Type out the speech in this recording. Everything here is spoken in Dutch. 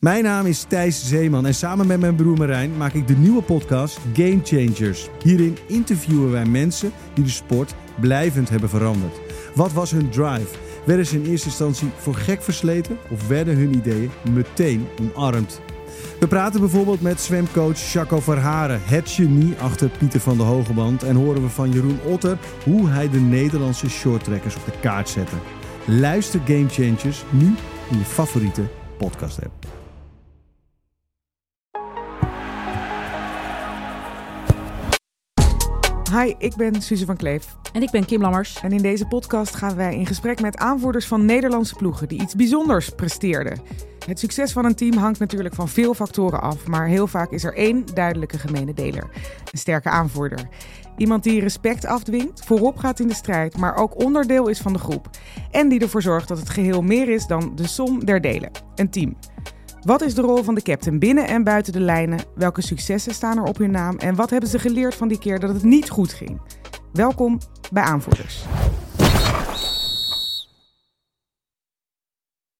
Mijn naam is Thijs Zeeman en samen met mijn broer Marijn maak ik de nieuwe podcast Game Changers. Hierin interviewen wij mensen die de sport blijvend hebben veranderd. Wat was hun drive? Werden ze in eerste instantie voor gek versleten of werden hun ideeën meteen omarmd? We praten bijvoorbeeld met zwemcoach Jaco Verharen, het genie achter Pieter van de Hogeband. En horen we van Jeroen Otter hoe hij de Nederlandse shorttrekkers op de kaart zette. Luister Game Changers nu in je favoriete podcast app. Hi, ik ben Suze van Kleef. En ik ben Kim Lammers. En in deze podcast gaan wij in gesprek met aanvoerders van Nederlandse ploegen die iets bijzonders presteerden. Het succes van een team hangt natuurlijk van veel factoren af, maar heel vaak is er één duidelijke gemene deler: een sterke aanvoerder. Iemand die respect afdwingt, voorop gaat in de strijd, maar ook onderdeel is van de groep. En die ervoor zorgt dat het geheel meer is dan de som der delen: een team. Wat is de rol van de captain binnen en buiten de lijnen? Welke successen staan er op hun naam? En wat hebben ze geleerd van die keer dat het niet goed ging? Welkom bij Aanvoerders.